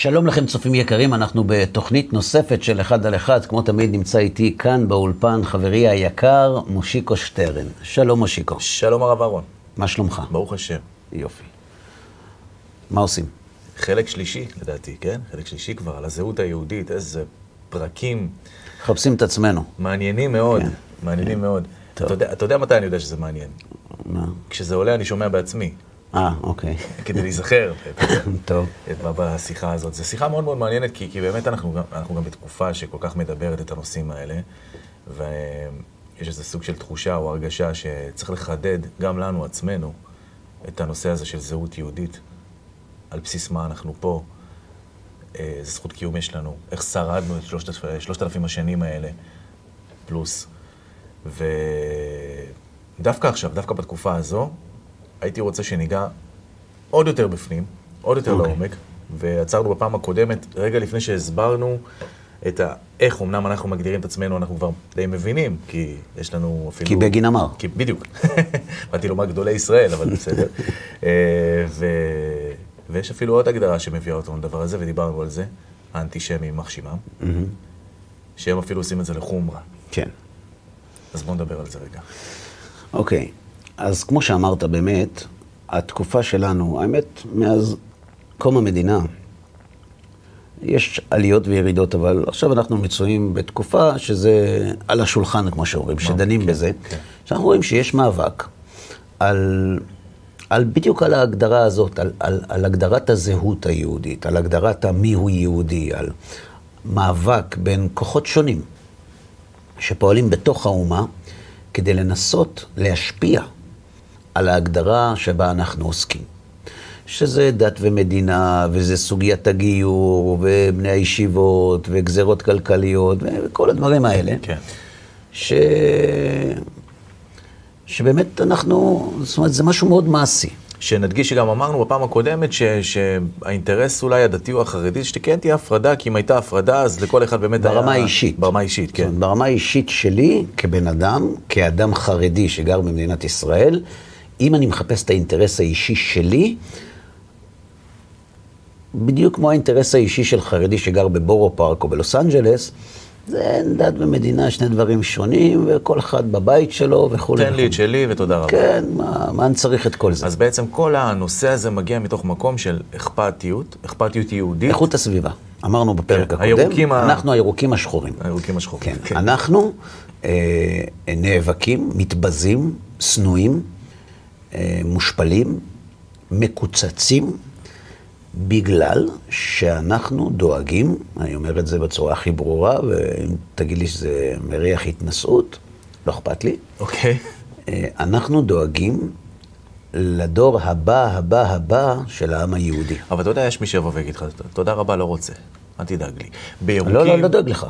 שלום לכם צופים יקרים, אנחנו בתוכנית נוספת של אחד על אחד, כמו תמיד נמצא איתי כאן באולפן חברי היקר, מושיקו שטרן. שלום מושיקו. שלום הרב אהרון. מה שלומך? ברוך השם. יופי. מה עושים? חלק שלישי, לדעתי, כן? חלק שלישי כבר, על הזהות היהודית, איזה פרקים מחפשים את עצמנו. מעניינים מאוד, כן. מעניינים כן. מאוד. אתה יודע, אתה יודע מתי אני יודע שזה מעניין? מה? כשזה עולה אני שומע בעצמי, אה, אוקיי. כדי להיזכר טוב. בשיחה הזאת. זו שיחה מאוד מאוד מעניינת, כי, כי באמת אנחנו גם, אנחנו גם בתקופה שכל כך מדברת את הנושאים האלה, ויש איזה סוג של תחושה או הרגשה שצריך לחדד גם לנו עצמנו את הנושא הזה של זהות יהודית, על בסיס מה אנחנו פה, אה, איזה זכות קיום יש לנו, איך שרדנו את שלושת, שלושת אלפים השנים האלה, פלוס. ודווקא עכשיו, דווקא בתקופה הזו, הייתי רוצה שניגע עוד יותר בפנים, עוד יותר אוקיי. לעומק, ועצרנו בפעם הקודמת, רגע לפני שהסברנו את ה... איך אמנם אנחנו מגדירים את עצמנו, אנחנו כבר די מבינים, כי יש לנו אפילו... כי בגין אמר. כי, בדיוק. באתי לומר גדולי ישראל, אבל בסדר. אה, ו... ויש אפילו עוד הגדרה שמביאה אותנו לדבר הזה, ודיברנו על זה, האנטישמים יימח שמם, שהם אפילו עושים את זה לחומרה. כן. אז בואו נדבר על זה רגע. אוקיי, אז כמו שאמרת, באמת, התקופה שלנו, האמת, מאז קום המדינה, יש עליות וירידות, אבל עכשיו אנחנו מצויים בתקופה שזה על השולחן, כמו שאומרים, שדנים כן, בזה. כן. שאנחנו רואים שיש מאבק על, על בדיוק על ההגדרה הזאת, על, על, על הגדרת הזהות היהודית, על הגדרת המיהו יהודי, על מאבק בין כוחות שונים. שפועלים בתוך האומה כדי לנסות להשפיע על ההגדרה שבה אנחנו עוסקים. שזה דת ומדינה, וזה סוגיית הגיור, ובני הישיבות, וגזרות כלכליות, וכל הדברים האלה. כן. ש... שבאמת אנחנו, זאת אומרת, זה משהו מאוד מעשי. שנדגיש שגם אמרנו בפעם הקודמת ש, שהאינטרס אולי הדתי או החרדי, שכן תהיה הפרדה, כי אם הייתה הפרדה, אז לכל אחד באמת היה... ברמה האישית. ברמה האישית, כן. אומרת, ברמה האישית שלי, כבן אדם, כאדם חרדי שגר במדינת ישראל, אם אני מחפש את האינטרס האישי שלי, בדיוק כמו האינטרס האישי של חרדי שגר בבורו פארק או בלוס אנג'לס, זה דת ומדינה, שני דברים שונים, וכל אחד בבית שלו וכולי. תן לי את שלי ותודה רבה. כן, מה, מה אני צריך את כל זה? אז בעצם כל הנושא הזה מגיע מתוך מקום של אכפתיות, אכפתיות יהודית. איכות הסביבה. אמרנו בפרק כן, הקודם, הירוקים ה- אנחנו הירוקים השחורים. הירוקים השחורים. כן, אנחנו אה, נאבקים, מתבזים, שנואים, מושפלים, מקוצצים, בגלל שאנחנו דואגים, אני אומר את זה בצורה הכי ברורה, ואם תגיד לי שזה מריח התנשאות, לא אכפת לי, אוקיי. אה, אנחנו דואגים לדור הבא, הבא, הבא של העם היהודי. אבל אתה יודע, יש מי שיבוא ויגיד לך, תודה רבה, לא רוצה. אל תדאג לי. בירוקים... לא, לא, לא דואג לך.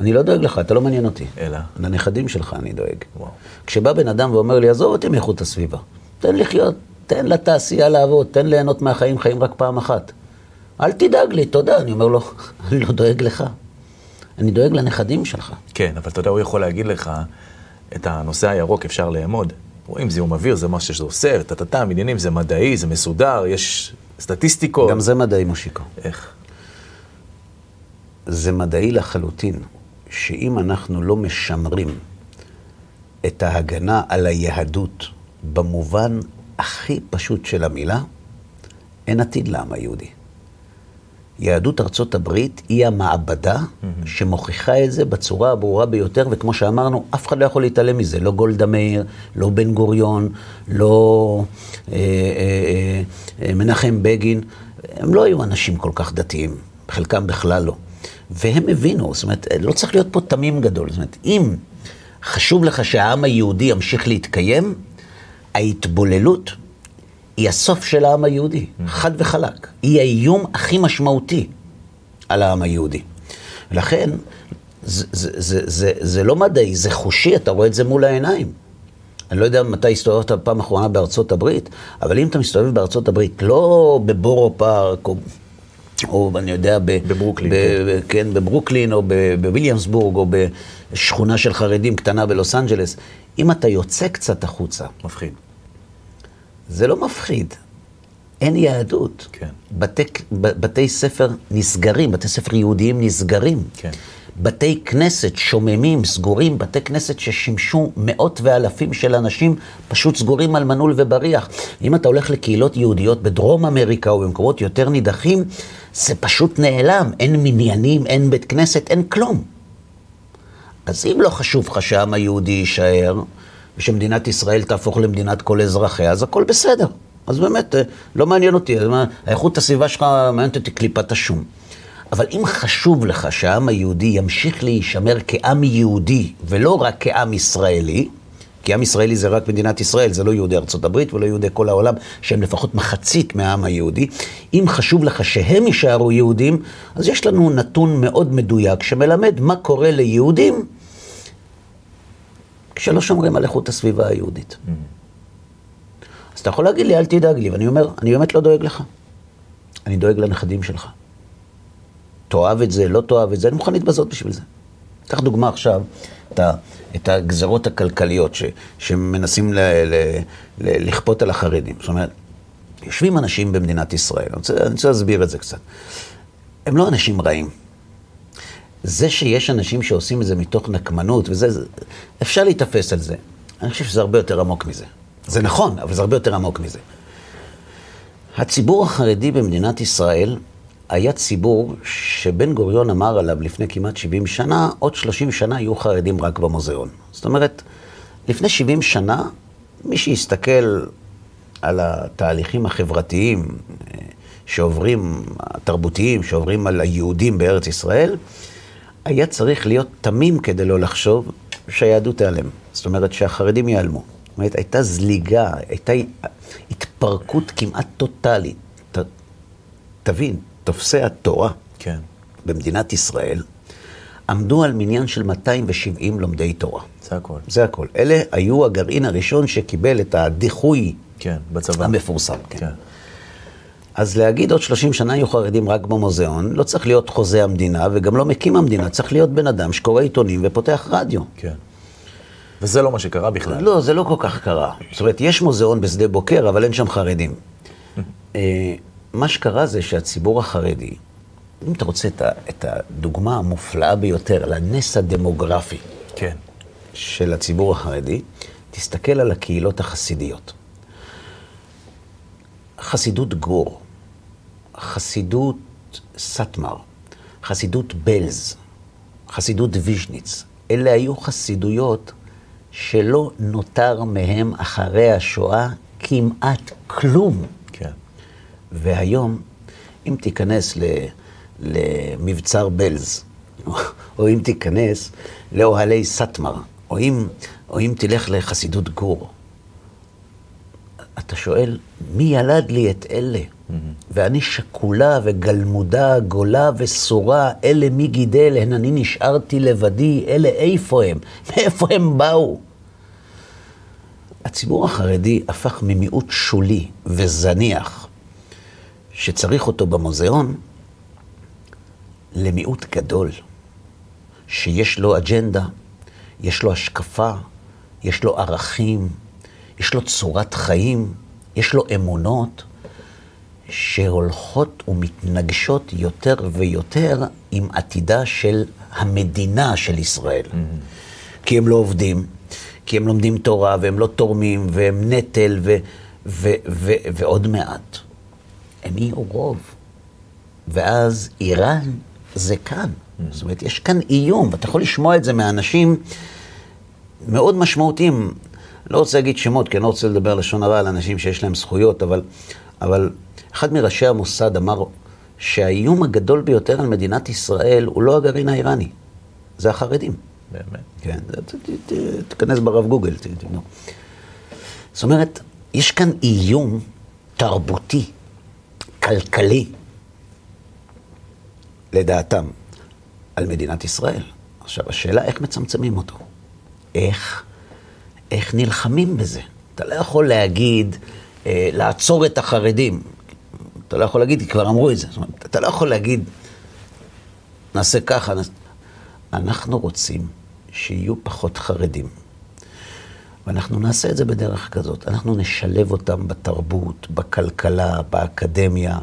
אני לא דואג לך, אתה לא מעניין אותי. אלא? לנכדים שלך אני דואג. וואו. כשבא בן אדם ואומר לי, עזוב אותי מאיכות הסביבה, תן לחיות, תן לתעשייה לעבוד, תן ליהנות מהחיים, חיים רק פעם אחת. אל תדאג לי, תודה. אני אומר לו, אני לא דואג לך. אני דואג לנכדים שלך. כן, אבל אתה יודע, הוא יכול להגיד לך, את הנושא הירוק אפשר לאמוד. רואים זיהום אוויר, זה מה שזה עושה, טה-טה-טה, עניינים, זה מדעי, זה מסודר, יש סטטיסטיקות. גם זה מדעי, מושיקו. איך? זה מדעי לחלוטין, שאם אנחנו לא משמרים את ההגנה על היהדות במובן הכי פשוט של המילה, אין עתיד לעם היהודי. יהדות ארצות הברית היא המעבדה שמוכיחה את זה בצורה הברורה ביותר, וכמו שאמרנו, אף אחד לא יכול להתעלם מזה, לא גולדה מאיר, לא בן גוריון, לא אה, אה, אה, מנחם בגין, הם לא היו אנשים כל כך דתיים, חלקם בכלל לא. והם הבינו, זאת אומרת, לא צריך להיות פה תמים גדול, זאת אומרת, אם חשוב לך שהעם היהודי ימשיך להתקיים, ההתבוללות היא הסוף של העם היהודי, חד וחלק. היא האיום הכי משמעותי על העם היהודי. לכן, זה, זה, זה, זה, זה לא מדעי, זה חושי, אתה רואה את זה מול העיניים. אני לא יודע מתי הסתובבת בפעם האחרונה בארצות הברית, אבל אם אתה מסתובב בארצות הברית, לא בבורו פארק, או, או אני יודע, ב, בברוקלין, ב, ב, כן, בברוקלין, או בוויליאמסבורג, או בשכונה של חרדים קטנה בלוס אנג'לס, אם אתה יוצא קצת החוצה, מפחיד. זה לא מפחיד. אין יהדות. כן. בתי, ב- בתי ספר נסגרים, בתי ספר יהודיים נסגרים. כן. בתי כנסת שוממים, סגורים, בתי כנסת ששימשו מאות ואלפים של אנשים, פשוט סגורים על מנעול ובריח. אם אתה הולך לקהילות יהודיות בדרום אמריקה או במקומות יותר נידחים, זה פשוט נעלם. אין מניינים, אין בית כנסת, אין כלום. אז אם לא חשוב לך שהעם היהודי יישאר, ושמדינת ישראל תהפוך למדינת כל אזרחיה, אז הכל בסדר. אז באמת, אה, לא מעניין אותי, האיכות הסביבה שלך מעניינת אותי קליפת השום. אבל אם חשוב לך שהעם היהודי ימשיך להישמר כעם יהודי, ולא רק כעם ישראלי, כי עם ישראלי זה רק מדינת ישראל, זה לא יהודי ארצות הברית ולא יהודי כל העולם, שהם לפחות מחצית מהעם היהודי. אם חשוב לך שהם יישארו יהודים, אז יש לנו נתון מאוד מדויק שמלמד מה קורה ליהודים כשלא שומרים על איכות הסביבה היהודית. אז אתה יכול להגיד לי, אל תדאג לי, ואני אומר, אני באמת לא דואג לך. אני דואג לנכדים שלך. תאהב את זה, לא תאהב את זה, אני מוכן להתבזות בשביל זה. קח דוגמה עכשיו, את, ה, את הגזרות הכלכליות ש, שמנסים ל, ל, ל, לכפות על החרדים. זאת אומרת, יושבים אנשים במדינת ישראל, אני רוצה, אני רוצה להסביר את זה קצת. הם לא אנשים רעים. זה שיש אנשים שעושים את זה מתוך נקמנות, וזה, זה, אפשר להיתפס על זה. אני חושב שזה הרבה יותר עמוק מזה. זה נכון, אבל זה הרבה יותר עמוק מזה. הציבור החרדי במדינת ישראל היה ציבור שבן גוריון אמר עליו לפני כמעט 70 שנה, עוד 30 שנה יהיו חרדים רק במוזיאון. זאת אומרת, לפני 70 שנה, מי שיסתכל על התהליכים החברתיים אה, שעוברים, התרבותיים, שעוברים על היהודים בארץ ישראל, היה צריך להיות תמים כדי לא לחשוב שהיהדות תיעלם. זאת אומרת שהחרדים ייעלמו. זאת אומרת, הייתה זליגה, הייתה התפרקות כמעט טוטאלית. ת, תבין, תופסי התורה כן. במדינת ישראל עמדו על מניין של 270 לומדי תורה. זה הכל. זה הכל. אלה היו הגרעין הראשון שקיבל את הדיחוי כן, בצבא. המפורסם. כן. כן. אז להגיד עוד 30 שנה יהיו חרדים רק במוזיאון, לא צריך להיות חוזה המדינה וגם לא מקים המדינה, צריך להיות בן אדם שקורא עיתונים ופותח רדיו. כן. וזה לא מה שקרה בכלל. לא, זה לא כל כך קרה. זאת אומרת, יש מוזיאון בשדה בוקר, אבל אין שם חרדים. מה שקרה זה שהציבור החרדי, אם אתה רוצה את את הדוגמה המופלאה ביותר לנס הדמוגרפי כן. של הציבור החרדי, תסתכל על הקהילות החסידיות. חסידות גור, חסידות סאטמר, חסידות בלז, חסידות ויז'ניץ. אלה היו חסידויות שלא נותר מהם אחרי השואה כמעט כלום. והיום, אם תיכנס ל, למבצר בלז, או אם תיכנס לאוהלי סאטמר, או אם, או אם תלך לחסידות גור, אתה שואל, מי ילד לי את אלה? ואני שקולה וגלמודה, גולה וסורה, אלה מי גידל, הן אני נשארתי לבדי, אלה איפה הם? מאיפה הם באו? הציבור החרדי הפך ממיעוט שולי וזניח, שצריך אותו במוזיאון, למיעוט גדול, שיש לו אג'נדה, יש לו השקפה, יש לו ערכים, יש לו צורת חיים, יש לו אמונות, שהולכות ומתנגשות יותר ויותר עם עתידה של המדינה של ישראל. כי הם לא עובדים, כי הם לומדים תורה, והם לא תורמים, והם נטל, ו- ו- ו- ועוד מעט. הם יהיו רוב. ואז איראן זה כאן. זאת אומרת, יש כאן איום, ואתה יכול לשמוע את זה מאנשים מאוד משמעותיים. לא רוצה להגיד שמות, כי אני לא רוצה לדבר לשון הרע על אנשים שיש להם זכויות, אבל, אבל אחד מראשי המוסד אמר שהאיום הגדול ביותר על מדינת ישראל הוא לא הגרעין האיראני, זה החרדים. באמת. כן, תיכנס ברב גוגל, תבדוק. זאת אומרת, יש כאן איום תרבותי, כלכלי, לדעתם, על מדינת ישראל. עכשיו, השאלה איך מצמצמים אותו. איך, איך נלחמים בזה? אתה לא יכול להגיד, אה, לעצור את החרדים. אתה לא יכול להגיד, כי כבר אמרו את זה. זאת אומרת, אתה לא יכול להגיד, נעשה ככה. נעשה... אנחנו רוצים שיהיו פחות חרדים. ואנחנו נעשה את זה בדרך כזאת. אנחנו נשלב אותם בתרבות, בכלכלה, באקדמיה,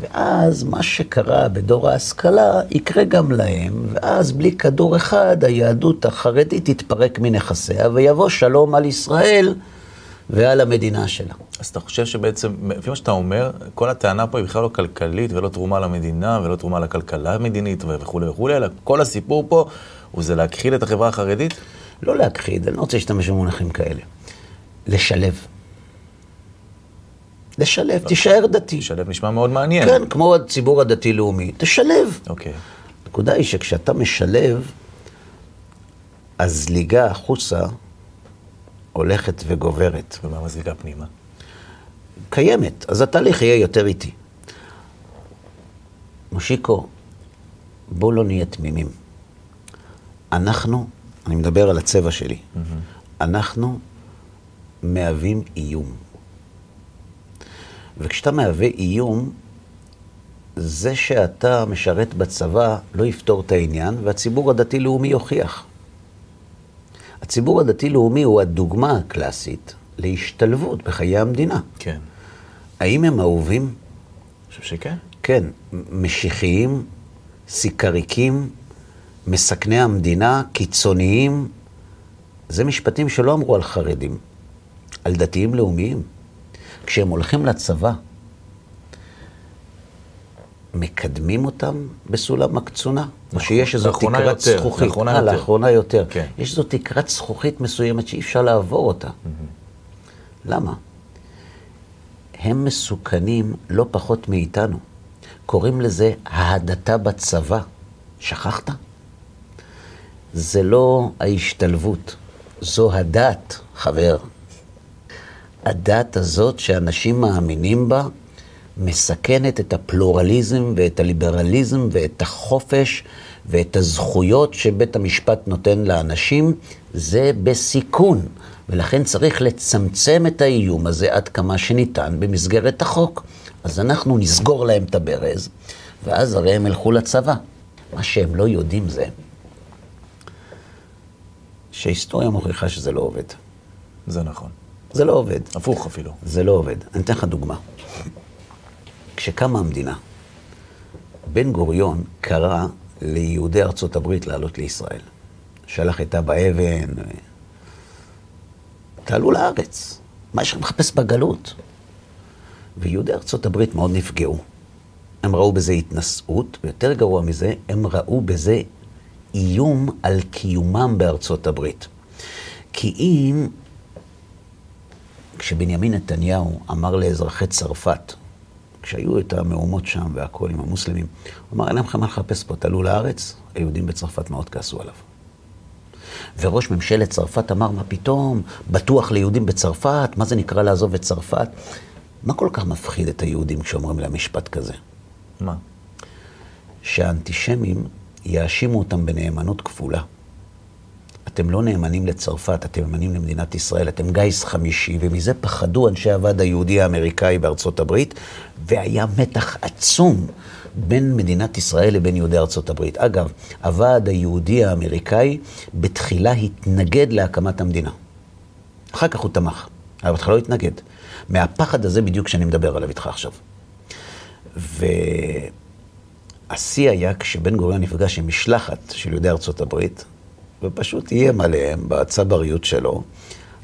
ואז מה שקרה בדור ההשכלה יקרה גם להם, ואז בלי כדור אחד היהדות החרדית תתפרק מנכסיה, ויבוא שלום על ישראל ועל המדינה שלה. אז אתה חושב שבעצם, לפי מה שאתה אומר, כל הטענה פה היא בכלל לא כלכלית ולא תרומה למדינה ולא תרומה לכלכלה המדינית וכולי וכולי, אלא כל הסיפור פה הוא זה להכחיד את החברה החרדית? לא להכחיד, אני לא רוצה להשתמש במונחים כאלה. לשלב. לשלב, תישאר דתי. לשלב נשמע מאוד מעניין. כן, כמו הציבור הדתי-לאומי, תשלב. אוקיי. הנקודה היא שכשאתה משלב, הזליגה החוצה הולכת וגוברת. ומה מזליגה פנימה? קיימת, אז התהליך יהיה יותר איטי. מושיקו, בואו לא נהיה תמימים. אנחנו, אני מדבר על הצבע שלי, mm-hmm. אנחנו מהווים איום. וכשאתה מהווה איום, זה שאתה משרת בצבא לא יפתור את העניין, והציבור הדתי-לאומי יוכיח. הציבור הדתי-לאומי הוא הדוגמה הקלאסית להשתלבות בחיי המדינה. כן. האם הם אהובים? אני חושב שכן. כן. משיחיים, סיקריקים, מסכני המדינה, קיצוניים. זה משפטים שלא אמרו על חרדים, על דתיים לאומיים. כשהם הולכים לצבא, מקדמים אותם בסולם הקצונה? או שיש איזו תקרת יותר, זכוכית? לאחרונה אה, יותר. לאחרונה יותר. כן. יש איזו תקרת זכוכית מסוימת שאי אפשר לעבור אותה. למה? הם מסוכנים לא פחות מאיתנו. קוראים לזה ההדתה בצבא. שכחת? זה לא ההשתלבות, זו הדת, חבר. הדת הזאת שאנשים מאמינים בה, מסכנת את הפלורליזם ואת הליברליזם ואת החופש ואת הזכויות שבית המשפט נותן לאנשים, זה בסיכון. ולכן צריך לצמצם את האיום הזה עד כמה שניתן במסגרת החוק. אז אנחנו נסגור להם את הברז, ואז הרי הם ילכו לצבא. מה שהם לא יודעים זה שההיסטוריה מוכיחה שזה לא עובד. זה נכון. זה לא עובד. הפוך אפילו. זה לא עובד. אני אתן לך דוגמה. כשקמה המדינה, בן גוריון קרא ליהודי ארצות הברית לעלות לישראל. שלח את אבא אבן, תעלו לארץ, מה יש לכם לחפש בגלות? ויהודי ארצות הברית מאוד נפגעו. הם ראו בזה התנשאות, ויותר גרוע מזה, הם ראו בזה איום על קיומם בארצות הברית. כי אם כשבנימין נתניהו אמר לאזרחי צרפת, כשהיו את המהומות שם והכול עם המוסלמים, הוא אמר, אין לכם מה לחפש פה, תעלו לארץ, היהודים בצרפת מאוד כעסו עליו. וראש ממשלת צרפת אמר, מה פתאום, בטוח ליהודים בצרפת, מה זה נקרא לעזוב את צרפת? מה כל כך מפחיד את היהודים כשאומרים להם משפט כזה? מה? שהאנטישמים יאשימו אותם בנאמנות כפולה. אתם לא נאמנים לצרפת, אתם נאמנים למדינת ישראל, אתם גיס חמישי, ומזה פחדו אנשי הוועד היהודי האמריקאי בארצות הברית, והיה מתח עצום בין מדינת ישראל לבין יהודי ארצות הברית. אגב, הוועד היהודי האמריקאי בתחילה התנגד להקמת המדינה. אחר כך הוא תמך, אבל בהתחלה לא התנגד. מהפחד הזה בדיוק שאני מדבר עליו איתך עכשיו. והשיא היה כשבן גוריון נפגש עם משלחת של יהודי ארצות הברית, ופשוט איים עליהם בצבריות שלו.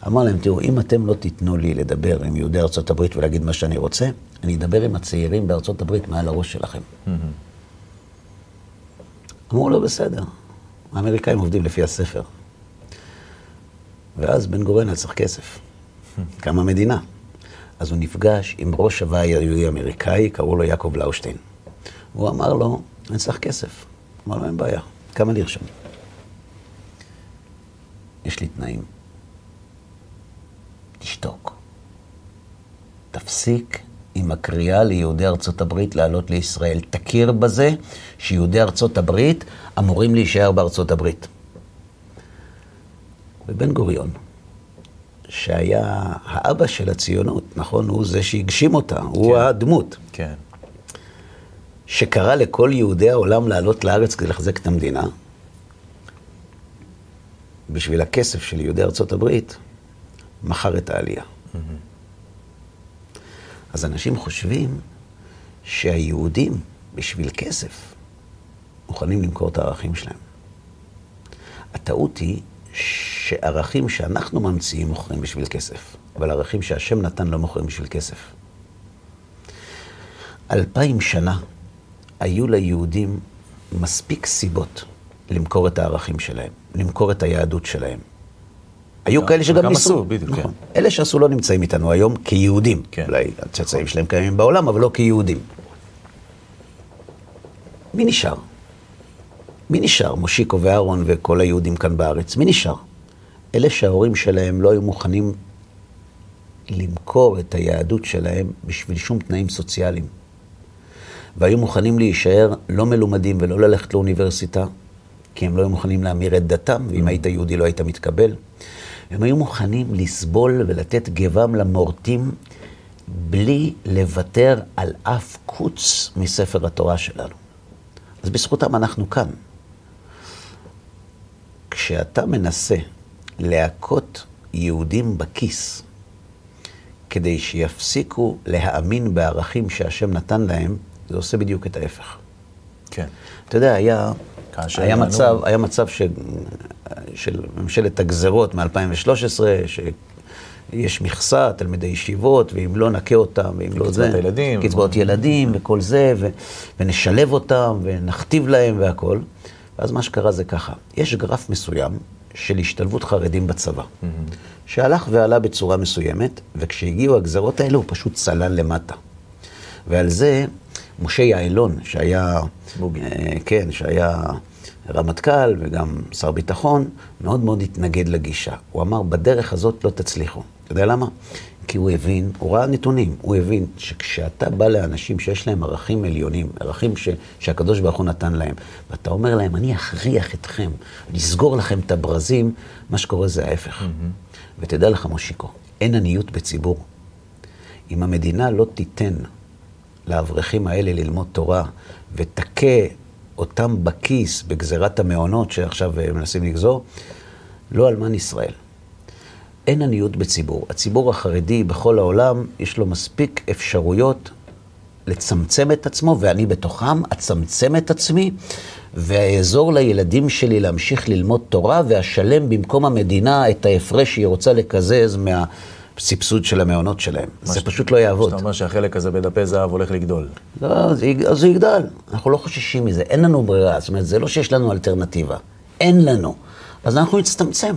אמר להם, תראו, אם אתם לא תיתנו לי לדבר עם יהודי ארצות הברית ולהגיד מה שאני רוצה, אני אדבר עם הצעירים בארצות הברית מעל הראש שלכם. אמרו לו, בסדר, האמריקאים עובדים לפי הספר. ואז בן גוריון היה צריך כסף. קמה מדינה. אז הוא נפגש עם ראש הוואי היהודי האמריקאי, קראו לו יעקב לאושטיין. הוא אמר לו, אני צריך כסף. אמר לו, אין בעיה, כמה לרשום? יש לי תנאים. תשתוק. תפסיק עם הקריאה ליהודי ארצות הברית לעלות לישראל. תכיר בזה שיהודי ארצות הברית אמורים להישאר בארצות הברית. ובן גוריון, שהיה האבא של הציונות, נכון? הוא זה שהגשים אותה, כן. הוא הדמות. כן. שקרא לכל יהודי העולם לעלות לארץ כדי לחזק את המדינה, בשביל הכסף של יהודי ארצות הברית, מכר את העלייה. אז אנשים חושבים שהיהודים, בשביל כסף, מוכנים למכור את הערכים שלהם. הטעות היא שערכים שאנחנו ממציאים מוכרים בשביל כסף, אבל ערכים שהשם נתן לא מוכרים בשביל כסף. אלפיים שנה היו ליהודים מספיק סיבות למכור את הערכים שלהם, למכור את היהדות שלהם. היו כאלה שגם ניסו. בדיוק, נכון. כן. אלה שעשו לא נמצאים איתנו היום כיהודים. כן. אולי הצאצאים שלהם קיימים בעולם, אבל לא כיהודים. מי נשאר? מי נשאר? מושיקו ואהרון וכל היהודים כאן בארץ. מי נשאר? אלה שההורים שלהם לא היו מוכנים למכור את היהדות שלהם בשביל שום תנאים סוציאליים. והיו מוכנים להישאר לא מלומדים ולא ללכת לאוניברסיטה, כי הם לא היו מוכנים להמיר את דתם, ואם היית יהודי לא היית מתקבל. הם היו מוכנים לסבול ולתת גבם למורטים בלי לוותר על אף קוץ מספר התורה שלנו. אז בזכותם אנחנו כאן. כשאתה מנסה להכות יהודים בכיס כדי שיפסיקו להאמין בערכים שהשם נתן להם, זה עושה בדיוק את ההפך. כן. אתה יודע, היה, היה, מצב, היה מצב ש, של ממשלת הגזרות מ-2013, שיש מכסה, תלמידי ישיבות, ואם לא נכה אותם, ואם לא זה... קצבאות הילדים. קצבאות ילדים וכל זה, ו, ונשלב אותם, ונכתיב להם והכל. ואז מה שקרה זה ככה, יש גרף מסוים של השתלבות חרדים בצבא, שהלך ועלה בצורה מסוימת, וכשהגיעו הגזרות האלה הוא פשוט צלל למטה. ועל זה משה יעלון, שהיה, בוגי. אה, כן, שהיה רמטכ"ל וגם שר ביטחון, מאוד מאוד התנגד לגישה. הוא אמר, בדרך הזאת לא תצליחו. אתה יודע למה? כי הוא הבין, הוא ראה נתונים, הוא הבין שכשאתה בא לאנשים שיש להם ערכים עליונים, ערכים ש, שהקדוש ברוך הוא נתן להם, ואתה אומר להם, אני אכריח אתכם, אני אסגור לכם את הברזים, מה שקורה זה ההפך. ותדע לך, מושיקו, אין עניות בציבור. אם המדינה לא תיתן לאברכים האלה ללמוד תורה ותכה אותם בכיס בגזירת המעונות שעכשיו אה, מנסים לגזור, לא אלמן ישראל. אין עניות בציבור. הציבור החרדי בכל העולם, יש לו מספיק אפשרויות לצמצם את עצמו, ואני בתוכם אצמצם את עצמי, ואעזור לילדים שלי להמשיך ללמוד תורה, ואשלם במקום המדינה את ההפרש שהיא רוצה לקזז מהסבסוד של המעונות שלהם. זה ש- פשוט לא יעבוד. שאתה אומר שהחלק הזה בדפי זהב הולך לגדול. לא, זה, אז זה יגדל. אנחנו לא חוששים מזה, אין לנו ברירה. זאת אומרת, זה לא שיש לנו אלטרנטיבה. אין לנו. אז אנחנו נצטמצם.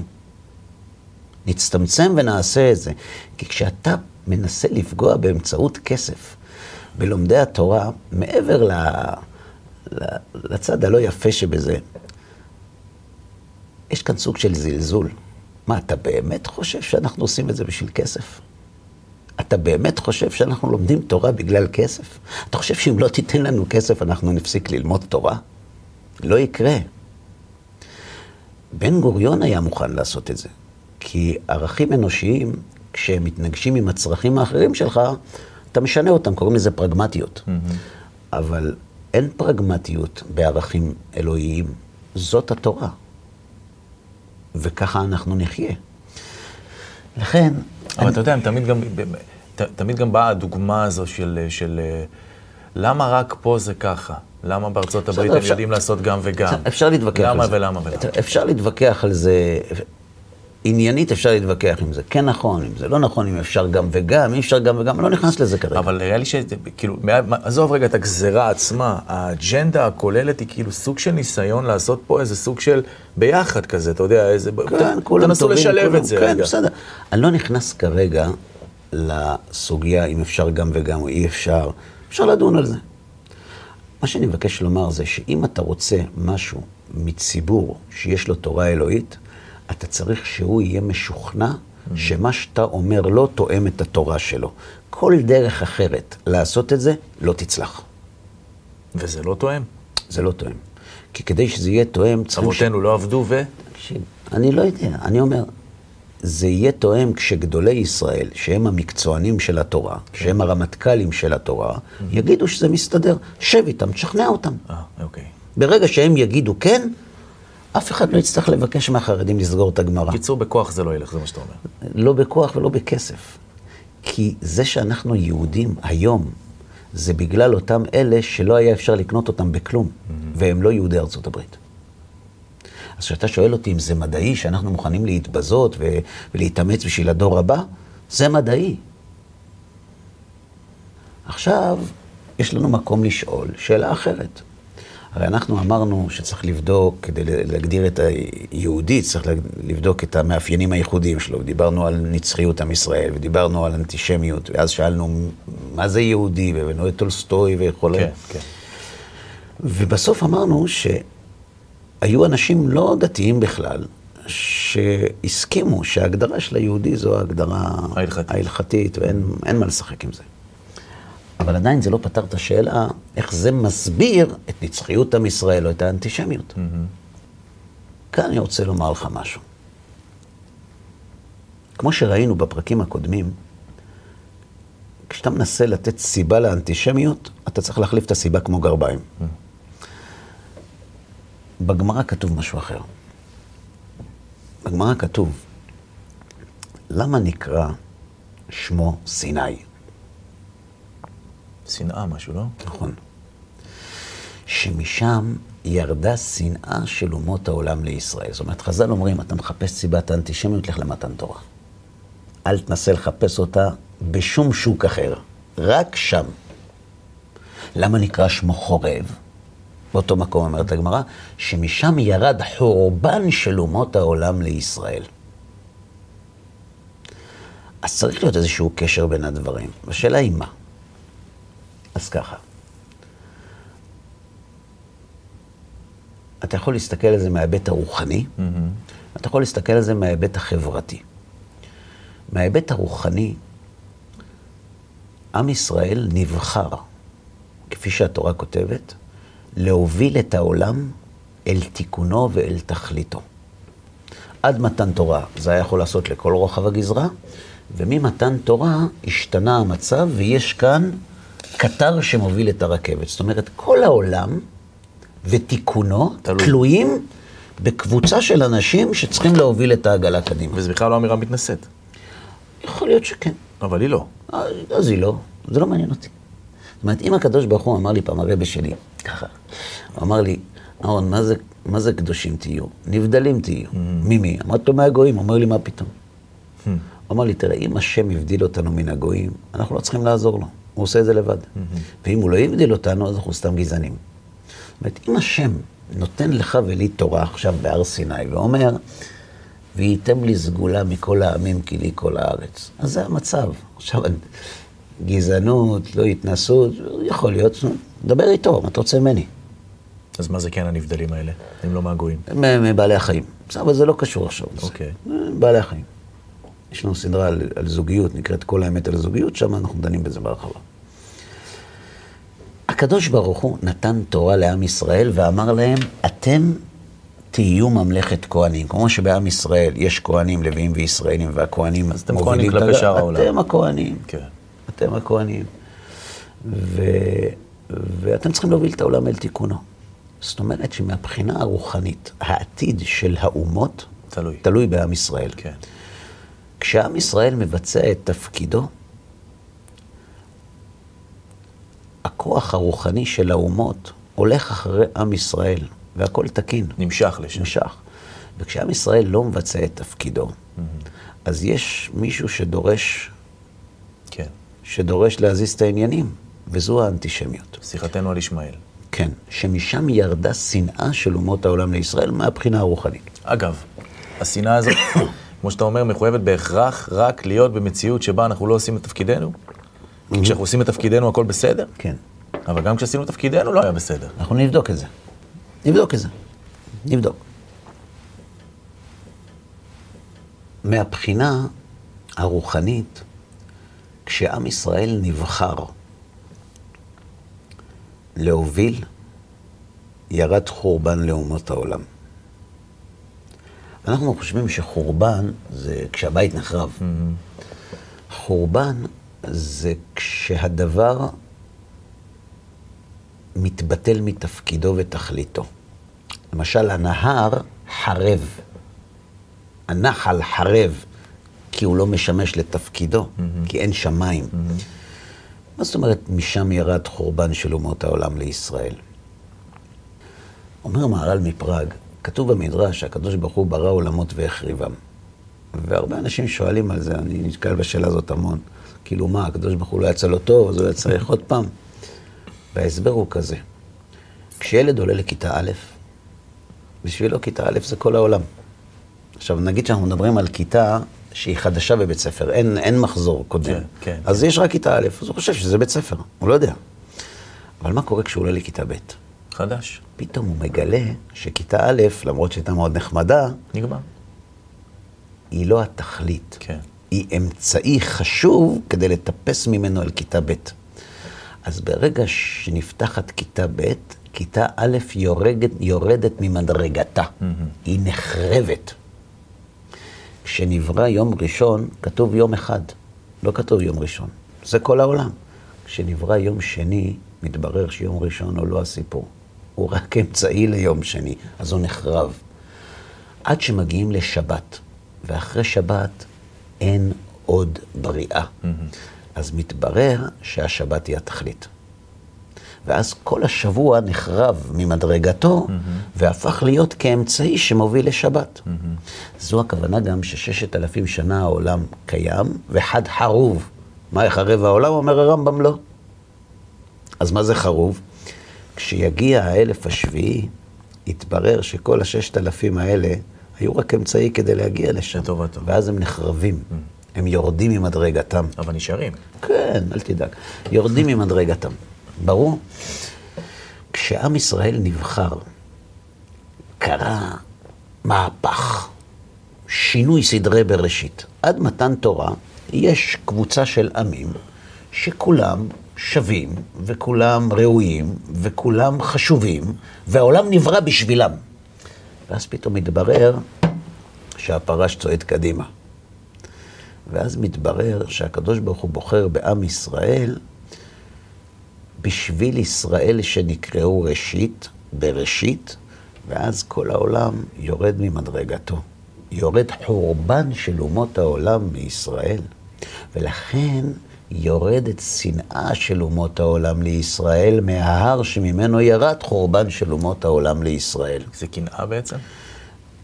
נצטמצם ונעשה את זה. כי כשאתה מנסה לפגוע באמצעות כסף בלומדי התורה, מעבר ל, ל, לצד הלא יפה שבזה, יש כאן סוג של זלזול. מה, אתה באמת חושב שאנחנו עושים את זה בשביל כסף? אתה באמת חושב שאנחנו לומדים תורה בגלל כסף? אתה חושב שאם לא תיתן לנו כסף אנחנו נפסיק ללמוד תורה? לא יקרה. בן גוריון היה מוכן לעשות את זה, כי ערכים אנושיים, כשהם מתנגשים עם הצרכים האחרים שלך, אתה משנה אותם, קוראים לזה פרגמטיות. אבל אין פרגמטיות בערכים אלוהיים, זאת התורה. וככה אנחנו נחיה. לכן, אבל אתה יודע, תמיד גם, תמיד גם באה הדוגמה הזו של, של למה רק פה זה ככה? למה בארצות הברית הם יודעים לעשות גם וגם? אפשר להתווכח למה על זה. ולמה ולמה? אפשר להתווכח על זה, עניינית אפשר להתווכח אם זה כן נכון, אם זה לא נכון, אם אפשר גם וגם, אי אפשר גם וגם, אני לא נכנס לזה כרגע. אבל נראה לי ש... כאילו, עזוב רגע את הגזרה עצמה, האג'נדה הכוללת היא כאילו סוג של ניסיון לעשות פה איזה סוג של ביחד כזה, אתה יודע, איזה... כן, כולם תנסו טובים. לשלב כולם- את זה כן, רגע. בסדר. אני לא נכנס כרגע לסוגיה אם אפשר גם וגם או אי אפשר. אפשר לדון על זה. מה שאני מבקש לומר זה שאם אתה רוצה משהו מציבור שיש לו תורה אלוהית, אתה צריך שהוא יהיה משוכנע שמה שאתה אומר לא תואם את התורה שלו. כל דרך אחרת לעשות את זה לא תצלח. וזה לא תואם. זה לא תואם. כי כדי שזה יהיה תואם, צריכים... ש- אבותינו לא עבדו ו... תקשיב, אני לא יודע, אני אומר, זה יהיה תואם כשגדולי ישראל, שהם המקצוענים של התורה, שהם הרמטכ"לים של התורה, יגידו שזה מסתדר. שב איתם, תשכנע אותם. אה, אוקיי. ברגע שהם יגידו כן, אף אחד לא יצטרך לבקש מהחרדים לסגור את הגמרא. בקיצור, בכוח זה לא ילך, זה מה שאתה אומר. לא בכוח ולא בכסף. כי זה שאנחנו יהודים היום, זה בגלל אותם אלה שלא היה אפשר לקנות אותם בכלום, והם לא יהודי ארצות הברית. אז כשאתה שואל אותי אם זה מדעי שאנחנו מוכנים להתבזות ו- ולהתאמץ בשביל הדור הבא, זה מדעי. עכשיו, יש לנו מקום לשאול שאלה אחרת. הרי אנחנו אמרנו שצריך לבדוק, כדי להגדיר את היהודי, צריך לבדוק את המאפיינים הייחודיים שלו. דיברנו על נצחיות עם ישראל, ודיברנו על אנטישמיות, ואז שאלנו מה זה יהודי, והבאנו את טולסטוי וכו'. כן, כן. ובסוף אמרנו שהיו אנשים לא דתיים בכלל, שהסכימו שההגדרה של היהודי זו ההגדרה ההלכתית. ההלכתית, ואין מה לשחק עם זה. אבל עדיין זה לא פתר את השאלה איך זה מסביר את נצחיות עם ישראל או את האנטישמיות. כאן אני רוצה לומר לך משהו. כמו שראינו בפרקים הקודמים, כשאתה מנסה לתת סיבה לאנטישמיות, אתה צריך להחליף את הסיבה כמו גרביים. בגמרא כתוב משהו אחר. בגמרא כתוב, למה נקרא שמו סיני? שנאה משהו, לא? נכון. שמשם ירדה שנאה של אומות העולם לישראל. זאת אומרת, חז"ל אומרים, אתה מחפש סיבת האנטישמיות, לך למתן תורה. אל תנסה לחפש אותה בשום שוק אחר, רק שם. למה נקרא שמו חורב? באותו מקום אומרת הגמרא, שמשם ירד חורבן של אומות העולם לישראל. אז צריך להיות איזשהו קשר בין הדברים. השאלה היא מה? אז ככה. אתה יכול להסתכל על זה מההיבט הרוחני, mm-hmm. אתה יכול להסתכל על זה מההיבט החברתי. מההיבט הרוחני, עם ישראל נבחר, כפי שהתורה כותבת, להוביל את העולם אל תיקונו ואל תכליתו. עד מתן תורה זה היה יכול לעשות לכל רוחב הגזרה, וממתן תורה השתנה המצב, ויש כאן קטר שמוביל את הרכבת. זאת אומרת, כל העולם ותיקונו תלוי. תלויים בקבוצה של אנשים שצריכים להוביל את העגלה קדימה. וזה בכלל לא אמירה מתנשאת. יכול להיות שכן. אבל היא לא. אז היא לא, זה לא מעניין אותי. זאת אומרת, אם הקדוש ברוך הוא אמר לי פעם, הרבה שלי, ככה, הוא אמר לי, אהרון, מה זה, מה זה קדושים תהיו? נבדלים תהיו. ממי? אמרתי לו, מהגויים. הוא אומר לי, מה פתאום? הוא אמר לי, תראה, אם השם הבדיל אותנו מן הגויים, אנחנו לא צריכים לעזור לו. הוא עושה את זה לבד. ואם הוא לא הבדיל אותנו, אז אנחנו סתם גזענים. זאת אומרת, אם השם נותן לך ולי תורה עכשיו בהר סיני, ואומר, וייתם לי סגולה מכל העמים כי לי כל הארץ. אז זה המצב. עכשיו, גזענות, לא התנסות, יכול להיות, דבר איתו, מה אתה רוצה ממני? אז מה זה כן הנבדלים האלה, אם לא מהגויים? מבעלי החיים. בסדר, אבל זה לא קשור עכשיו. אוקיי. בעלי החיים. יש לנו סדרה על, על זוגיות, נקראת כל האמת על הזוגיות, שם אנחנו דנים בזה בהרחבה. הקדוש ברוך הוא נתן תורה לעם ישראל ואמר להם, אתם תהיו ממלכת כהנים. כמו שבעם ישראל יש כהנים, לוויים וישראלים, והכהנים אז אתם כהנים כלפי שאר העולם. אתם הכהנים. כן. אתם הכהנים. ו... ואתם צריכים להוביל את העולם אל תיקונו. זאת אומרת שמבחינה הרוחנית, העתיד של האומות תלוי. תלוי בעם ישראל. כן. כשעם ישראל מבצע את תפקידו, הכוח הרוחני של האומות הולך אחרי עם ישראל, והכל תקין, נמשך לשם. נמשך. וכשעם ישראל לא מבצע את תפקידו, אז יש מישהו שדורש, כן. שדורש להזיז את העניינים, וזו האנטישמיות. שיחתנו על ישמעאל. כן, שמשם ירדה שנאה של אומות העולם לישראל מהבחינה הרוחנית. אגב, השנאה הזאת, כמו שאתה אומר, מחויבת בהכרח רק להיות במציאות שבה אנחנו לא עושים את תפקידנו. כי כשאנחנו עושים את תפקידנו הכל בסדר, כן. אבל גם כשעשינו את תפקידנו לא היה בסדר. אנחנו נבדוק את זה. נבדוק את זה. נבדוק. מהבחינה הרוחנית, כשעם ישראל נבחר להוביל, ירד חורבן לאומות העולם. אנחנו חושבים שחורבן זה כשהבית נחרב. חורבן זה כשהדבר מתבטל מתפקידו ותכליתו. למשל, הנהר חרב. הנחל חרב, כי הוא לא משמש לתפקידו, mm-hmm. כי אין שמיים. Mm-hmm. מה זאת אומרת, משם ירד חורבן של אומות העולם לישראל? אומר מהר"ל מפראג, כתוב במדרש שהקדוש ברוך הוא ברא עולמות והחריבם. והרבה אנשים שואלים על זה, אני נתקל בשאלה הזאת המון. כאילו מה, הקדוש ברוך הוא לא יצא לו טוב, אז הוא היה צריך עוד פעם? וההסבר הוא כזה, כשילד עולה לכיתה א', בשבילו כיתה א' זה כל העולם. עכשיו, נגיד שאנחנו מדברים על כיתה שהיא חדשה בבית ספר, אין, אין מחזור קודם. כן, כן. אז כן. יש רק כיתה א', אז הוא חושב שזה בית ספר, הוא לא יודע. אבל מה קורה כשהוא עולה לכיתה ב'? חדש. פתאום הוא מגלה שכיתה א', למרות שהייתה מאוד נחמדה, נגמר. היא לא התכלית. כן. היא אמצעי חשוב כדי לטפס ממנו על כיתה ב'. אז ברגע שנפתחת כיתה ב', כיתה א' יורדת, יורדת ממדרגתה. Mm-hmm. היא נחרבת. כשנברא יום ראשון, כתוב יום אחד, לא כתוב יום ראשון. זה כל העולם. כשנברא יום שני, מתברר שיום ראשון הוא לא הסיפור. הוא רק אמצעי ליום שני, אז הוא נחרב. עד שמגיעים לשבת, ואחרי שבת אין עוד בריאה. Mm-hmm. אז מתברר שהשבת היא התכלית. ואז כל השבוע נחרב ממדרגתו, mm-hmm. והפך להיות כאמצעי שמוביל לשבת. Mm-hmm. זו הכוונה גם שששת אלפים שנה העולם קיים, וחד חרוב. מה יחרב העולם? אומר הרמב"ם לא. אז מה זה חרוב? כשיגיע האלף השביעי, יתברר שכל הששת אלפים האלה היו רק אמצעי כדי להגיע לשם. לטובתו. ואז הם נחרבים. Mm. הם יורדים ממדרגתם. אבל נשארים. כן, אל תדאג. יורדים ממדרגתם. ברור? כשעם ישראל נבחר, קרה מהפך, שינוי סדרי בראשית. עד מתן תורה יש קבוצה של עמים שכולם שווים, וכולם ראויים, וכולם חשובים, והעולם נברא בשבילם. ואז פתאום מתברר שהפרש צועד קדימה. ואז מתברר שהקדוש ברוך הוא בוחר בעם ישראל בשביל ישראל שנקראו ראשית, בראשית, ואז כל העולם יורד ממדרגתו. יורד חורבן של אומות העולם מישראל. ולכן יורדת שנאה של אומות העולם לישראל מההר שממנו ירד חורבן של אומות העולם לישראל. זה קנאה בעצם?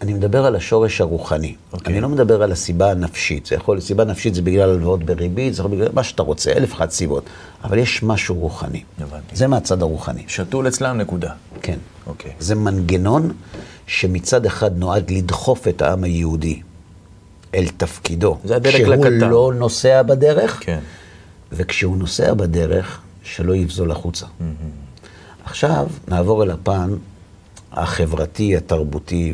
אני מדבר על השורש הרוחני. Okay. אוקיי. אני לא מדבר על הסיבה הנפשית. זה יכול, סיבה נפשית זה בגלל הלוואות בריבית, זה יכול בגלל מה שאתה רוצה, אלף אחת סיבות. אבל יש משהו רוחני. הבנתי. זה מהצד הרוחני. שתול אצלם נקודה. כן. אוקיי. Okay. זה מנגנון שמצד אחד נועד לדחוף את העם היהודי אל תפקידו. זה הדלק לקטן. שהוא לא נוסע בדרך. כן. וכשהוא נוסע בדרך, שלא יבזול החוצה. עכשיו נעבור אל הפן החברתי, התרבותי,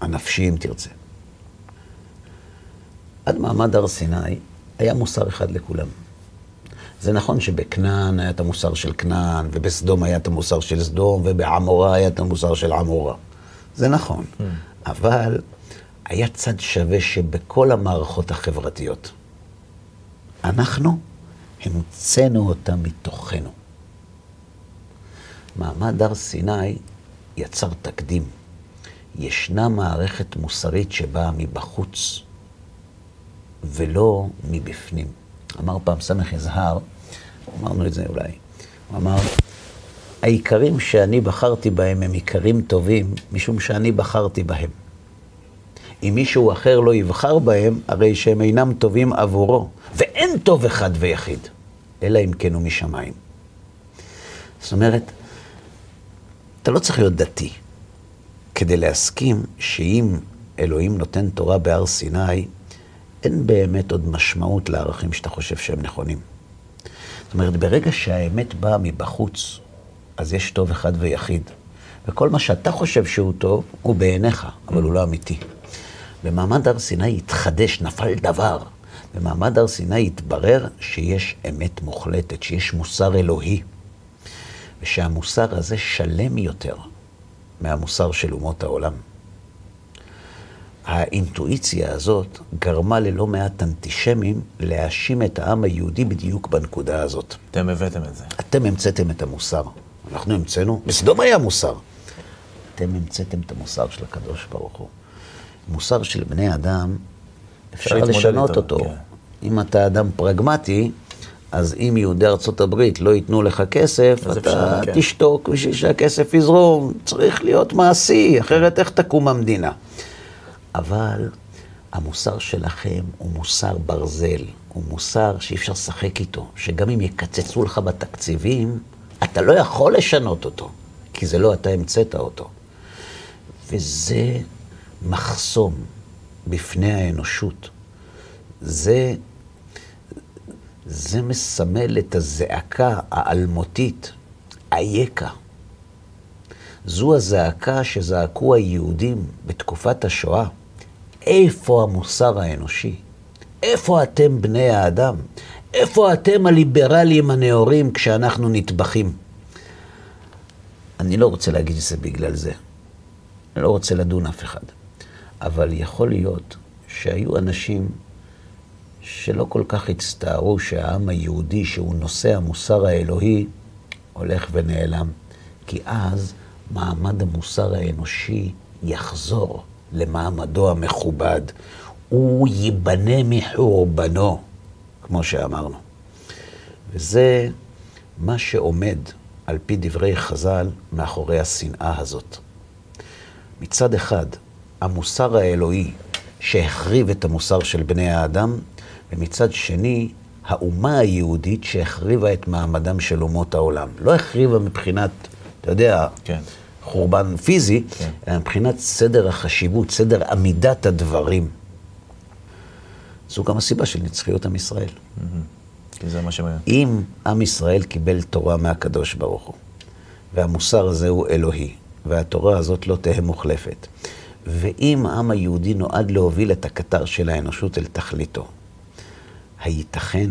הנפשי, אם תרצה. עד מעמד הר סיני היה מוסר אחד לכולם. זה נכון שבכנען היה את המוסר של כנען, ובסדום היה את המוסר של סדום, ובעמורה היה את המוסר של עמורה. זה נכון. Mm. אבל היה צד שווה שבכל המערכות החברתיות, אנחנו המצאנו אותה מתוכנו. מעמד הר סיני יצר תקדים. ישנה מערכת מוסרית שבאה מבחוץ, ולא מבפנים. אמר פעם סמך יזהר, אמרנו את זה אולי, הוא אמר, העיקרים שאני בחרתי בהם הם עיקרים טובים, משום שאני בחרתי בהם. אם מישהו אחר לא יבחר בהם, הרי שהם אינם טובים עבורו, ואין טוב אחד ויחיד. אלא אם כן הוא משמיים. זאת אומרת, אתה לא צריך להיות דתי כדי להסכים שאם אלוהים נותן תורה בהר סיני, אין באמת עוד משמעות לערכים שאתה חושב שהם נכונים. זאת אומרת, ברגע שהאמת באה מבחוץ, אז יש טוב אחד ויחיד. וכל מה שאתה חושב שהוא טוב, הוא בעיניך, אבל הוא לא אמיתי. במעמד הר סיני התחדש, נפל דבר. במעמד הר סיני התברר שיש אמת מוחלטת, שיש מוסר אלוהי, ושהמוסר הזה שלם יותר מהמוסר של אומות העולם. האינטואיציה הזאת גרמה ללא מעט אנטישמים להאשים את העם היהודי בדיוק בנקודה הזאת. אתם הבאתם את זה. אתם המצאתם את המוסר. אנחנו המצאנו, בסדום היה מוסר. אתם המצאתם את המוסר של הקדוש ברוך הוא. מוסר של בני אדם, אפשר לשנות איתו, אותו. כן. אם אתה אדם פרגמטי, אז אם יהודי ארצות הברית לא ייתנו לך כסף, אתה אפשר, כן. תשתוק בשביל שהכסף יזרום. צריך להיות מעשי, אחרת איך תקום המדינה? אבל המוסר שלכם הוא מוסר ברזל, הוא מוסר שאי אפשר לשחק איתו, שגם אם יקצצו לך בתקציבים, אתה לא יכול לשנות אותו, כי זה לא אתה המצאת אותו. וזה מחסום בפני האנושות. זה, זה מסמל את הזעקה האלמותית, אייכה. זו הזעקה שזעקו היהודים בתקופת השואה. איפה המוסר האנושי? איפה אתם בני האדם? איפה אתם הליברלים הנאורים כשאנחנו נטבחים? אני לא רוצה להגיד שזה בגלל זה. אני לא רוצה לדון אף אחד. אבל יכול להיות שהיו אנשים שלא כל כך הצטערו שהעם היהודי, שהוא נושא המוסר האלוהי, הולך ונעלם. כי אז מעמד המוסר האנושי יחזור למעמדו המכובד. הוא ייבנה מחורבנו, כמו שאמרנו. וזה מה שעומד, על פי דברי חז"ל, מאחורי השנאה הזאת. מצד אחד, המוסר האלוהי שהחריב את המוסר של בני האדם, ומצד שני, האומה היהודית שהחריבה את מעמדם של אומות העולם. לא החריבה מבחינת, אתה יודע, כן. חורבן פיזי, כן. אלא מבחינת סדר החשיבות, סדר עמידת הדברים. זו גם הסיבה של נצחיות עם ישראל. Mm-hmm. כי זה מה שמעניין. אם עם ישראל קיבל תורה מהקדוש ברוך הוא, והמוסר הזה הוא אלוהי, והתורה הזאת לא תהא מוחלפת, ואם העם היהודי נועד להוביל את הקטר של האנושות אל תכליתו, הייתכן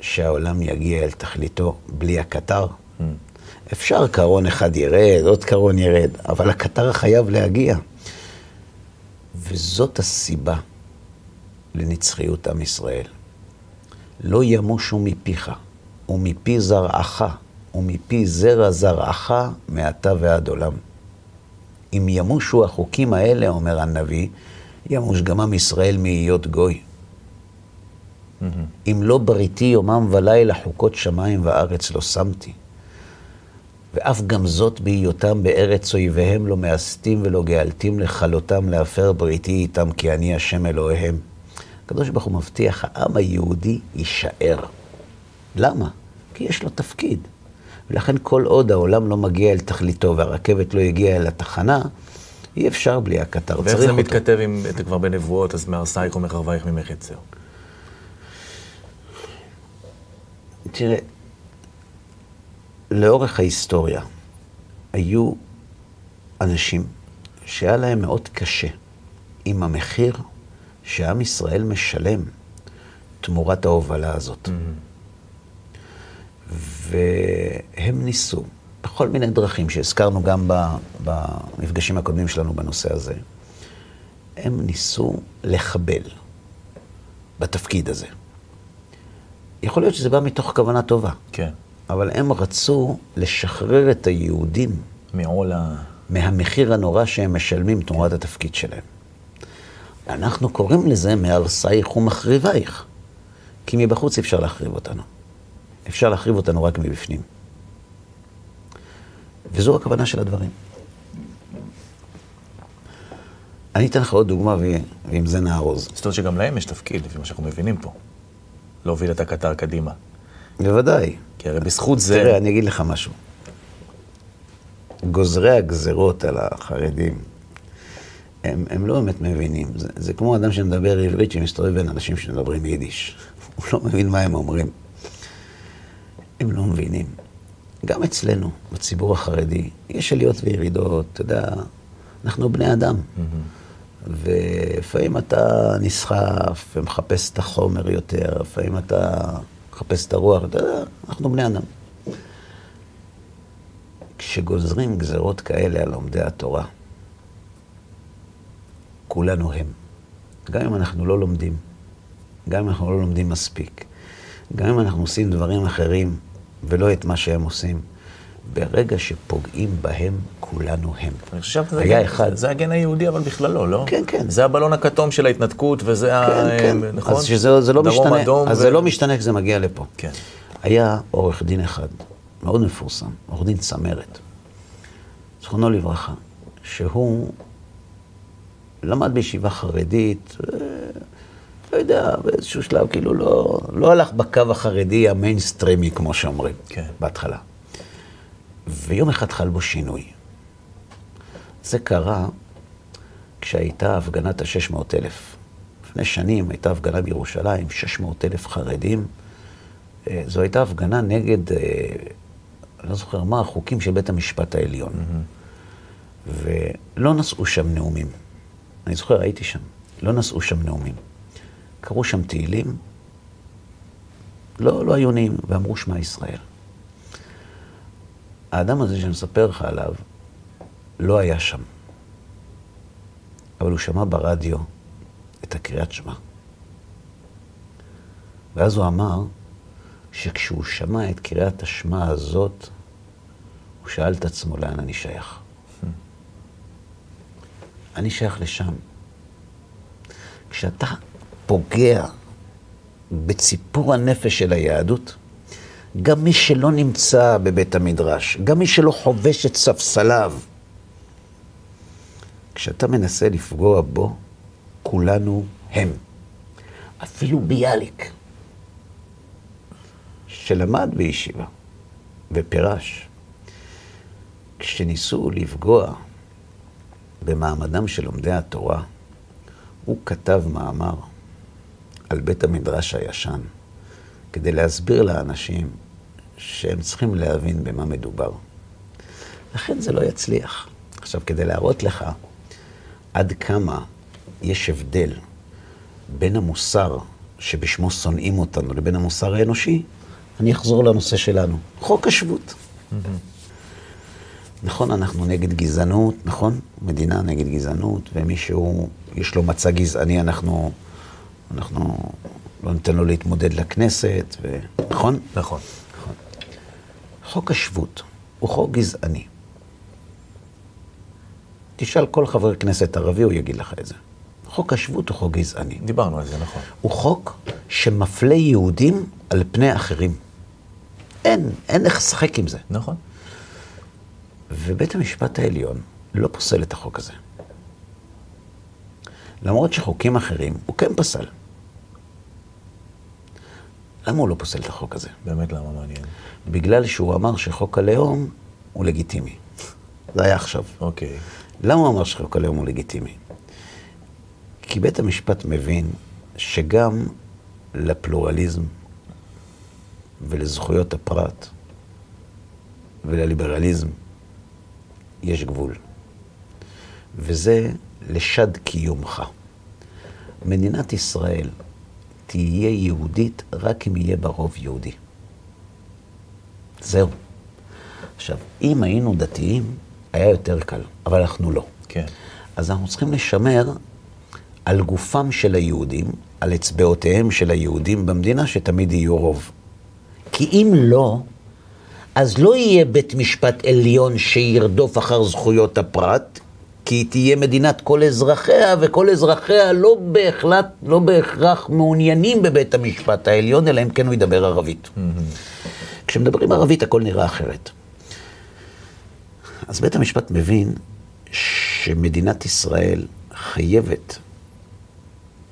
שהעולם יגיע אל תכליתו בלי הקטר? Mm. אפשר קרון אחד ירד, עוד קרון ירד, אבל הקטר חייב להגיע. וזאת הסיבה לנצחיות עם ישראל. לא ימושו מפיך, ומפי זרעך, ומפי זרע זרעך, מעתה ועד עולם. אם ימושו החוקים האלה, אומר הנביא, ימוש גם עם ישראל מהיות גוי. Mm-hmm. אם לא בריתי יומם ולילה חוקות שמיים וארץ לא שמתי. ואף גם זאת בהיותם בארץ אויביהם לא מאסתים ולא גאלתים לכלותם להפר בריתי איתם, כי אני השם אלוהיהם. הקדוש ברוך הוא מבטיח, העם היהודי יישאר. למה? כי יש לו תפקיד. ולכן כל עוד העולם לא מגיע אל תכליתו והרכבת לא הגיעה אל התחנה, אי אפשר בלי הקטר, צריך אותו. ואיך זה מתכתב עם, אתה כבר בנבואות, אז מהרסייך ומחרבייך ממך יצאו? תראה, לאורך ההיסטוריה היו אנשים שהיה להם מאוד קשה עם המחיר שעם ישראל משלם תמורת ההובלה הזאת. Mm-hmm. והם ניסו, בכל מיני דרכים שהזכרנו גם במפגשים הקודמים שלנו בנושא הזה, הם ניסו לחבל בתפקיד הזה. יכול להיות שזה בא מתוך כוונה טובה. כן. אבל הם רצו לשחרר את היהודים מעול ה... מהמחיר הנורא שהם משלמים תמורת התפקיד שלהם. אנחנו קוראים לזה מהרסייך ומחריבייך, כי מבחוץ אפשר להחריב אותנו. אפשר להחריב אותנו רק מבפנים. וזו הכוונה של הדברים. אני אתן לך עוד דוגמה, ועם זה נארוז. זאת אומרת שגם להם יש תפקיד, לפי מה שאנחנו מבינים פה. להוביל את הקטר קדימה. בוודאי. כי הרי בזכות זה... תראה, אני אגיד לך משהו. גוזרי הגזרות על החרדים, הם, הם לא באמת מבינים. זה, זה כמו אדם שמדבר עברית שמסתובב בין אנשים שמדברים יידיש. הוא לא מבין מה הם אומרים. הם לא מבינים. גם אצלנו, בציבור החרדי, יש עליות וירידות, אתה יודע, אנחנו בני אדם. Mm-hmm. ולפעמים אתה נסחף ומחפש את החומר יותר, לפעמים אתה מחפש את הרוח, אתה יודע, אנחנו בני אדם. כשגוזרים גזרות כאלה על לומדי התורה, כולנו הם. גם אם אנחנו לא לומדים, גם אם אנחנו לא לומדים מספיק, גם אם אנחנו עושים דברים אחרים ולא את מה שהם עושים, ברגע שפוגעים בהם, כולנו הם. אני חושב שזה היה אחד. זה הגן היהודי, אבל בכללו, לא? כן, כן. זה הבלון הכתום של ההתנתקות, וזה ה... כן, כן. נכון? אז שזה זה לא דרום משתנה, אדום אז ו- זה לא משתנה כשזה מגיע לפה. כן. היה עורך דין אחד, מאוד מפורסם, עורך דין צמרת, זכרונו לברכה, שהוא למד בישיבה חרדית, אה, לא יודע, באיזשהו שלב כאילו לא, לא הלך בקו החרדי המיינסטרימי, כמו שאומרים, כן. בהתחלה. ויום אחד חל בו שינוי. זה קרה כשהייתה הפגנת ה-600 אלף. לפני שנים הייתה הפגנה בירושלים, 600 אלף חרדים. אה, זו הייתה הפגנה נגד, אה, אני לא זוכר מה, החוקים של בית המשפט העליון. ולא נשאו שם נאומים. אני זוכר, הייתי שם. לא נשאו שם נאומים. קראו שם תהילים, לא, לא היו נעים, ואמרו שמע ישראל. האדם הזה שאני מספר לך עליו, לא היה שם. אבל הוא שמע ברדיו את הקריאת שמע. ואז הוא אמר שכשהוא שמע את קריאת השמע הזאת, הוא שאל את עצמו לאן אני שייך. אני שייך לשם. כשאתה פוגע בציפור הנפש של היהדות, גם מי שלא נמצא בבית המדרש, גם מי שלא חובש את ספסליו, כשאתה מנסה לפגוע בו, כולנו הם. אפילו ביאליק, שלמד בישיבה ופירש, כשניסו לפגוע במעמדם של לומדי התורה, הוא כתב מאמר על בית המדרש הישן, כדי להסביר לאנשים שהם צריכים להבין במה מדובר. לכן זה לא יצליח. עכשיו, כדי להראות לך עד כמה יש הבדל בין המוסר שבשמו שונאים אותנו לבין המוסר האנושי, אני אחזור לנושא שלנו, חוק השבות. נכון, אנחנו נגד גזענות, נכון? מדינה נגד גזענות, ומישהו, יש לו מצע גזעני, אנחנו, אנחנו לא ניתן לו להתמודד לכנסת, ו... נכון? נכון. חוק השבות הוא חוק גזעני. תשאל כל חבר כנסת ערבי, הוא יגיד לך את זה. חוק השבות הוא חוק גזעני. דיברנו על זה, נכון. הוא חוק שמפלה יהודים על פני אחרים. אין, אין איך לשחק עם זה. נכון. ובית המשפט העליון לא פוסל את החוק הזה. למרות שחוקים אחרים הוא כן פסל. למה הוא לא פוסל את החוק הזה? באמת למה מעניין. בגלל שהוא אמר שחוק הלאום הוא לגיטימי. זה היה עכשיו. אוקיי. למה הוא אמר שחוק הלאום הוא לגיטימי? כי בית המשפט מבין שגם לפלורליזם ולזכויות הפרט ולליברליזם יש גבול. וזה לשד קיומך. מדינת ישראל תהיה יהודית רק אם יהיה בה רוב יהודי. זהו. עכשיו, אם היינו דתיים, היה יותר קל, אבל אנחנו לא. כן. אז אנחנו צריכים לשמר על גופם של היהודים, על אצבעותיהם של היהודים במדינה, שתמיד יהיו רוב. כי אם לא, אז לא יהיה בית משפט עליון שירדוף אחר זכויות הפרט, כי היא תהיה מדינת כל אזרחיה, וכל אזרחיה לא בהחלט, לא בהכרח מעוניינים בבית המשפט העליון, אלא אם כן הוא ידבר ערבית. כשמדברים ערבית הכל נראה אחרת. אז בית המשפט מבין שמדינת ישראל חייבת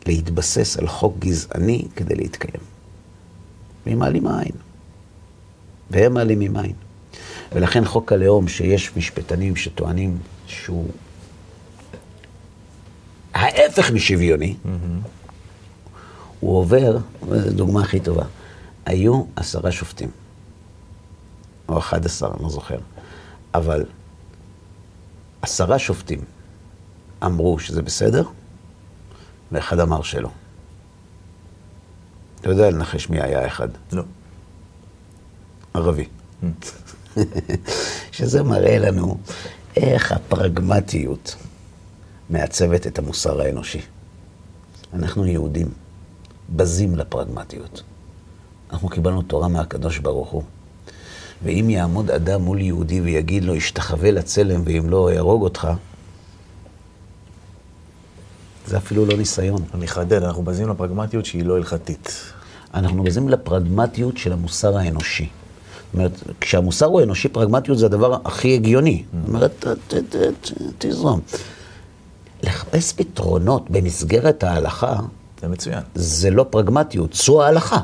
להתבסס על חוק גזעני כדי להתקיים. והיא מעלימה עין. והם מעלימים עין. ולכן חוק הלאום, שיש משפטנים שטוענים שהוא ההפך משוויוני, הוא עובר, וזו דוגמה הכי טובה, היו עשרה שופטים, או אחד עשר, אני לא זוכר, אבל עשרה שופטים אמרו שזה בסדר, ואחד אמר שלא. אתה יודע לנחש מי היה אחד? לא. ערבי. שזה מראה לנו איך הפרגמטיות מעצבת את המוסר האנושי. אנחנו יהודים, בזים לפרגמטיות. אנחנו קיבלנו תורה מהקדוש ברוך הוא, ואם יעמוד אדם מול יהודי ויגיד לו, השתחווה לצלם, ואם לא, אהרוג אותך, זה אפילו לא ניסיון. אני אחדד, אנחנו בזים לפרגמטיות שהיא לא הלכתית. אנחנו בזים לפרגמטיות של המוסר האנושי. זאת אומרת, כשהמוסר הוא אנושי, פרגמטיות זה הדבר הכי הגיוני. זאת אומרת, תזרום. לחפש פתרונות במסגרת ההלכה, זה מצוין. זה לא פרגמטיות, זו ההלכה.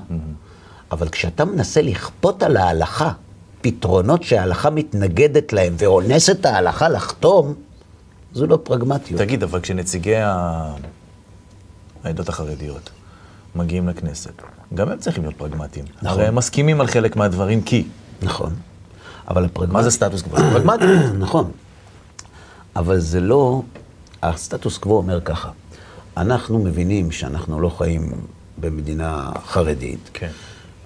אבל כשאתה מנסה לכפות על ההלכה פתרונות שההלכה מתנגדת להם ואונס את ההלכה לחתום, זו לא פרגמטיות. תגיד, אבל כשנציגי ה- העדות החרדיות מגיעים לכנסת, גם הם צריכים להיות פרגמטיים. נכון. הרי הם מסכימים על חלק מהדברים כי. נכון. אבל הפרגמטיות... מה זה סטטוס קוו? זה פרגמטי. נכון. אבל זה לא... הסטטוס קוו אומר ככה, אנחנו מבינים שאנחנו לא חיים במדינה חרדית, כן.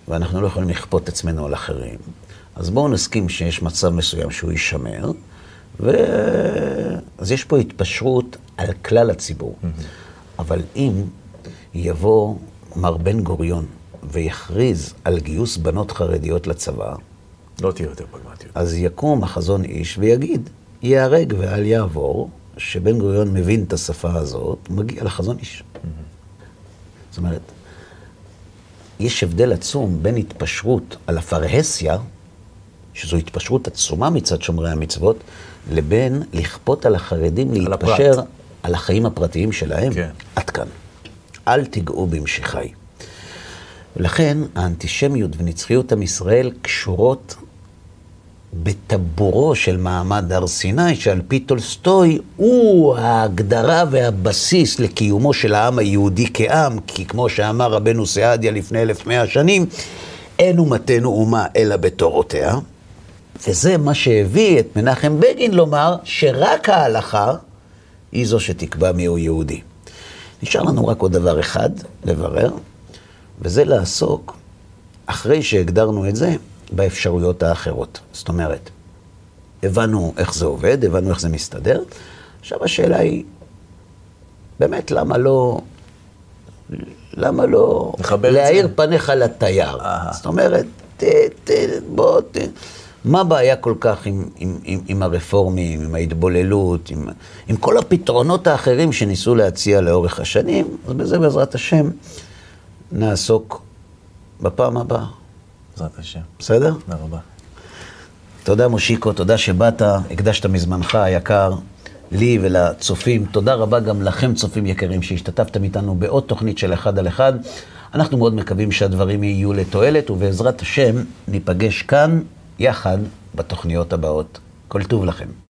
ואנחנו לא יכולים לכפות עצמנו על אחרים. אז בואו נסכים שיש מצב מסוים שהוא יישמר, ו... אז יש פה התפשרות על כלל הציבור. אבל אם יבוא מר בן גוריון ויכריז על גיוס בנות חרדיות לצבא, לא תהיה יותר פרגמטיות. אז יקום החזון איש ויגיד, ייהרג ואל יעבור, שבן גוריון מבין את השפה הזאת, מגיע לחזון איש. זאת אומרת, יש הבדל עצום בין התפשרות על הפרהסיה, שזו התפשרות עצומה מצד שומרי המצוות, לבין לכפות על החרדים על להתפשר הפרט. על החיים הפרטיים שלהם. כן. עד כאן. אל תיגעו במשיחי. ולכן האנטישמיות ונצחיות עם ישראל קשורות בטבורו של מעמד הר סיני, שעל פי טולסטוי הוא ההגדרה והבסיס לקיומו של העם היהודי כעם, כי כמו שאמר רבנו סעדיה לפני אלף מאה שנים, אין אומתנו אומה אלא בתורותיה. וזה מה שהביא את מנחם בגין לומר שרק ההלכה היא זו שתקבע מיהו יהודי. נשאר לנו רק עוד דבר אחד לברר, וזה לעסוק, אחרי שהגדרנו את זה, באפשרויות האחרות. זאת אומרת, הבנו איך זה עובד, הבנו איך זה מסתדר, עכשיו השאלה היא, באמת, למה לא... למה לא להאיר. פניך לתייר? זאת אומרת, ת, ת, בוא, ת, מה הבעיה כל כך עם, עם, עם, עם הרפורמים, עם ההתבוללות, עם, עם כל הפתרונות האחרים שניסו להציע לאורך השנים? אז בזה בעזרת השם נעסוק בפעם הבאה. בעזרת השם. בסדר? תודה רבה. תודה מושיקו, תודה שבאת, הקדשת מזמנך היקר לי ולצופים. תודה רבה גם לכם, צופים יקרים, שהשתתפתם איתנו בעוד תוכנית של אחד על אחד. אנחנו מאוד מקווים שהדברים יהיו לתועלת, ובעזרת השם ניפגש כאן יחד בתוכניות הבאות. כל טוב לכם.